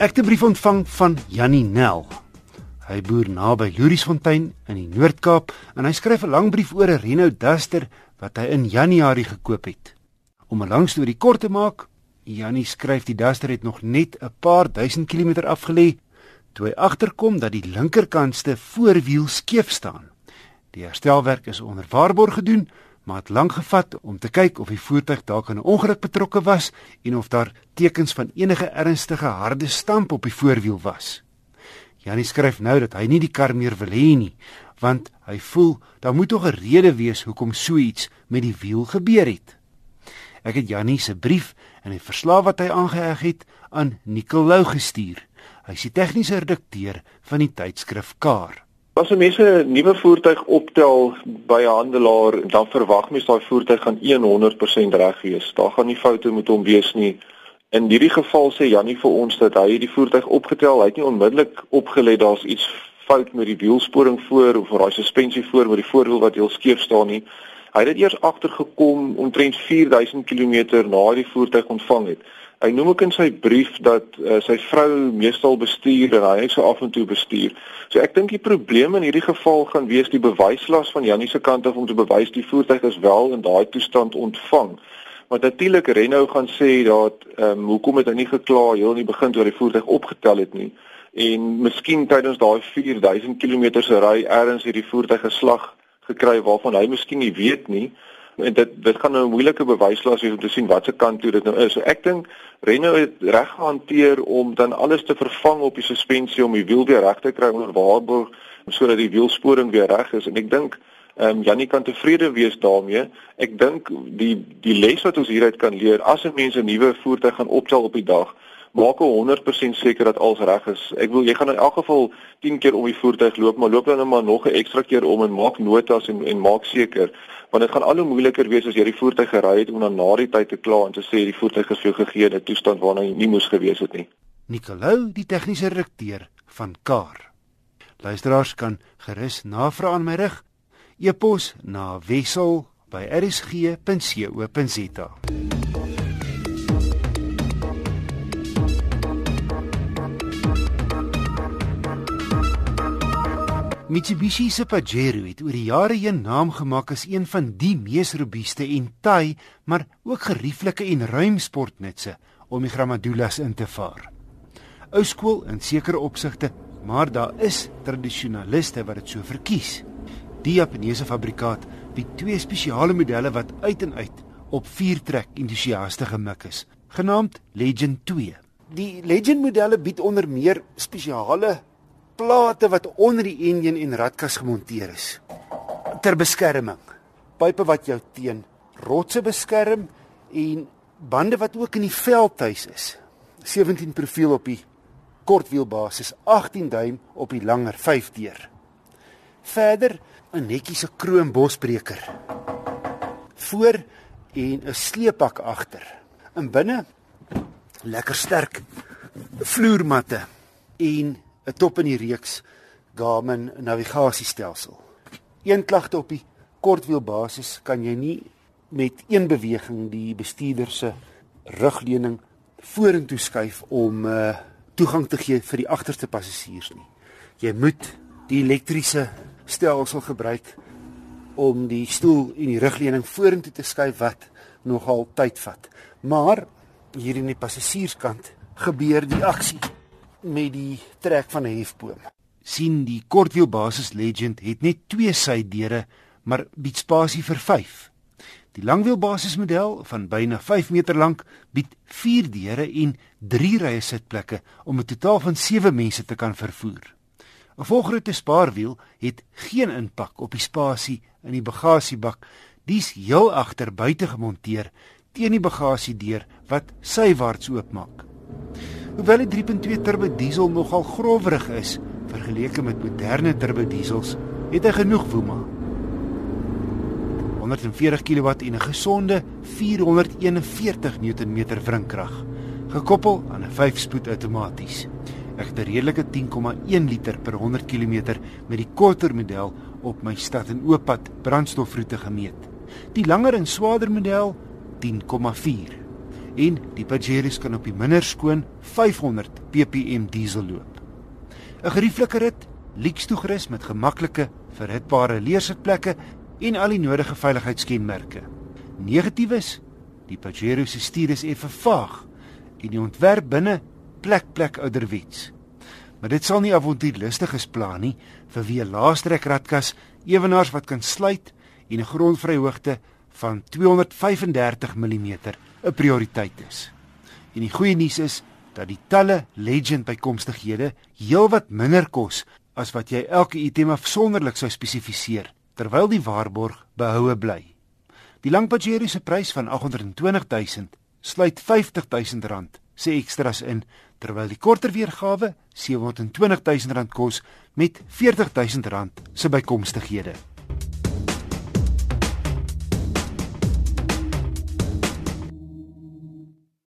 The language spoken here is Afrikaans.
Ek het 'n brief ontvang van Jannie Nel. Hy boer naby Louriesfontein in die Noord-Kaap en hy skryf 'n lang brief oor 'n Renault Duster wat hy in Januarie gekoop het. Om 'n lang storie kort te maak, Jannie skryf die Duster het nog net 'n paar duisend kilometer afgelê toe hy agterkom dat die linkerkantste voorwiel skeef staan. Die herstelwerk is onder waarborg gedoen, maar het lank gevat om te kyk of die voertuig dalk in 'n ongeluk betrokke was en of daar tekens van enige ernstige harde stamp op die voorwiel was. Janie skryf nou dat hy nie die kar meer wil hê nie, want hy voel daar moet tog 'n rede wees hoekom so iets met die wiel gebeur het. Ek het Janie se brief en die verslag wat hy aangeheg het aan Nicolou gestuur. Hy is die tegniese redakteur van die tydskrif Car. As mense 'n nuwe voertuig optel by 'n handelaar, dan verwag mens daai voertuig gaan 100% reg wees. Daar gaan nie foute met hom wees nie. In hierdie geval sê Jannie vir ons dat hy die voertuig opgetel, hy het nie onmiddellik opgelet daar's iets fout met die wielsporing voor of daai suspensie voor met die voorwiel wat heel skeef staan nie. Hy het dit eers agtergekom omtrent 4000 km na die voertuig ontvang het. Hy noem ook in sy brief dat uh, sy vrou meestal bestuur en hy so af en toe bestuur. So ek dink die probleem in hierdie geval gaan wees die bewyslas van Jannie se kant af om te bewys die voertuig is wel in daai toestand ontvang. Maar natuurlik Renault gaan sê dat ehm um, hoekom het hy nie gekla heel in die begin toe hy die voertuig opgetel het nie en miskien tydens daai 4000 km se ry ergens hierdie voertuig geslag gekry waarvan hy miskien nie weet nie en dit dit gaan nou 'n moeilike bewyslas wees om te sien watter kant toe dit nou is. So ek dink Renault het reg gehanteer om dan alles te vervang op die suspensie om die wiel weer reg te kry onder waarborg sodat die wielsporing weer reg is en ek dink ehm um, Jannie kan tevrede wees daarmee. Ek dink die die les wat ons hieruit kan leer as 'n mens 'n nuwe voertuig gaan optel op die dag maak 100% seker dat alles reg is. Ek wil jy gaan in elk geval 10 keer om die voertuig loop, maar loop dan net maar nog 'n ekstra keer om en maak notas en en maak seker want dit gaan al hoe moeiliker wees as jy die voertuig gery het om dan na die tyd te kla en te sê die voertuig is vir jou gegee in 'n toestand waarna hy nie moes gewees het nie. Nicolou, die tegniese redakteur van Car. Luisteraars kan gerus navraag aan my rig. E-pos na wissel@rsg.co.za. Mitsubishi se Pajero het oor die jare heen naam gemaak as een van die mees robuuste en taai, maar ook gerieflike en ruim sportnutse om die Gramadulas in te vaar. Ou skool in sekere opsigte, maar daar is tradisionaliste wat dit so verkies. Die Japaneese fabrikaat bied twee spesiale modelle wat uit en uit op viertrek entoesiaste gemik is, genaamd Legend 2. Die Legend modelle bied onder meer spesiale plate wat onder die enjin en ratkas gemonteer is ter beskerming. Pype wat jou teen rotse beskerm en bande wat ook in die veldhuis is. 17 profiel op die kortwielbasis, 18 duim op die langer 5 deur. Verder 'n netjiese kroombosbreker. Voor en 'n sleepak agter. In binne lekker sterk vloermatte en 'n top in die reeks Garmin navigasiestelsel. Een klagte op die kortwielbasis kan jy nie met een beweging die bestuurder se rugleuning vorentoe skuif om uh, toegang te gee vir die agterste passasiers nie. Jy moet die elektriese stelsel gebruik om die stoel en die rugleuning vorentoe te skuif wat nogal tyd vat. Maar hier in die passasierskant gebeur die aksie met die trek van 'n hefboom. sien die kortwielbasis Legend het net twee sydeure, maar bied spasie vir 5. Die langwielbasismodel van byna 5 meter lank bied 4 deure en 3 rye sitplekke om 'n totaal van 7 mense te kan vervoer. 'n Volgrootte spaarwiel het geen impak op die spasie in die bagasiebak. Dis heel agter buite gemonteer teen die bagasiedeur wat sywaarts oopmaak. Hoewel die 3.2 turbo diesel nogal growerig is vergeleke met moderne turbo diesels, het hy genoeg woema. 140 kW en 'n gesonde 441 Nm wrinkrag, gekoppel aan 'n 5-spoed outomaties. 'n redelike 10,1 liter per 100 km met die korter model op my stad en ooppad brandstofroete gemeet. Die langer en swaarder model 10,4 en die Pajeros kan op die minder skoon 500 ppm diesel loop. 'n Gerieflike rit, lyks toegerus met gemaklike, verhitbare leersitplekke en al die nodige veiligheidskenmerke. Negatief is, die Pajero se stuur is effe vaag en die ontwerp binne plek plek ouderwets. Maar dit sal nie avontuurlustiges plan nie vir wie 'n laastrek ratkas ewenaars wat kan sluit en 'n grondvryhoogte van 235 mm 'n prioriteit is. En die goeie nuus is dat die talle Legend bykomstighede heelwat minder kos as wat jy elke item afsonderlik sou spesifiseer terwyl die waarborg behoue bly. Die Langpajero se prys van 820 000 sluit 50 000 rand se ekstras in terwyl die korter weergawe 720 000 rand kos met 40 000 rand se bykomstighede.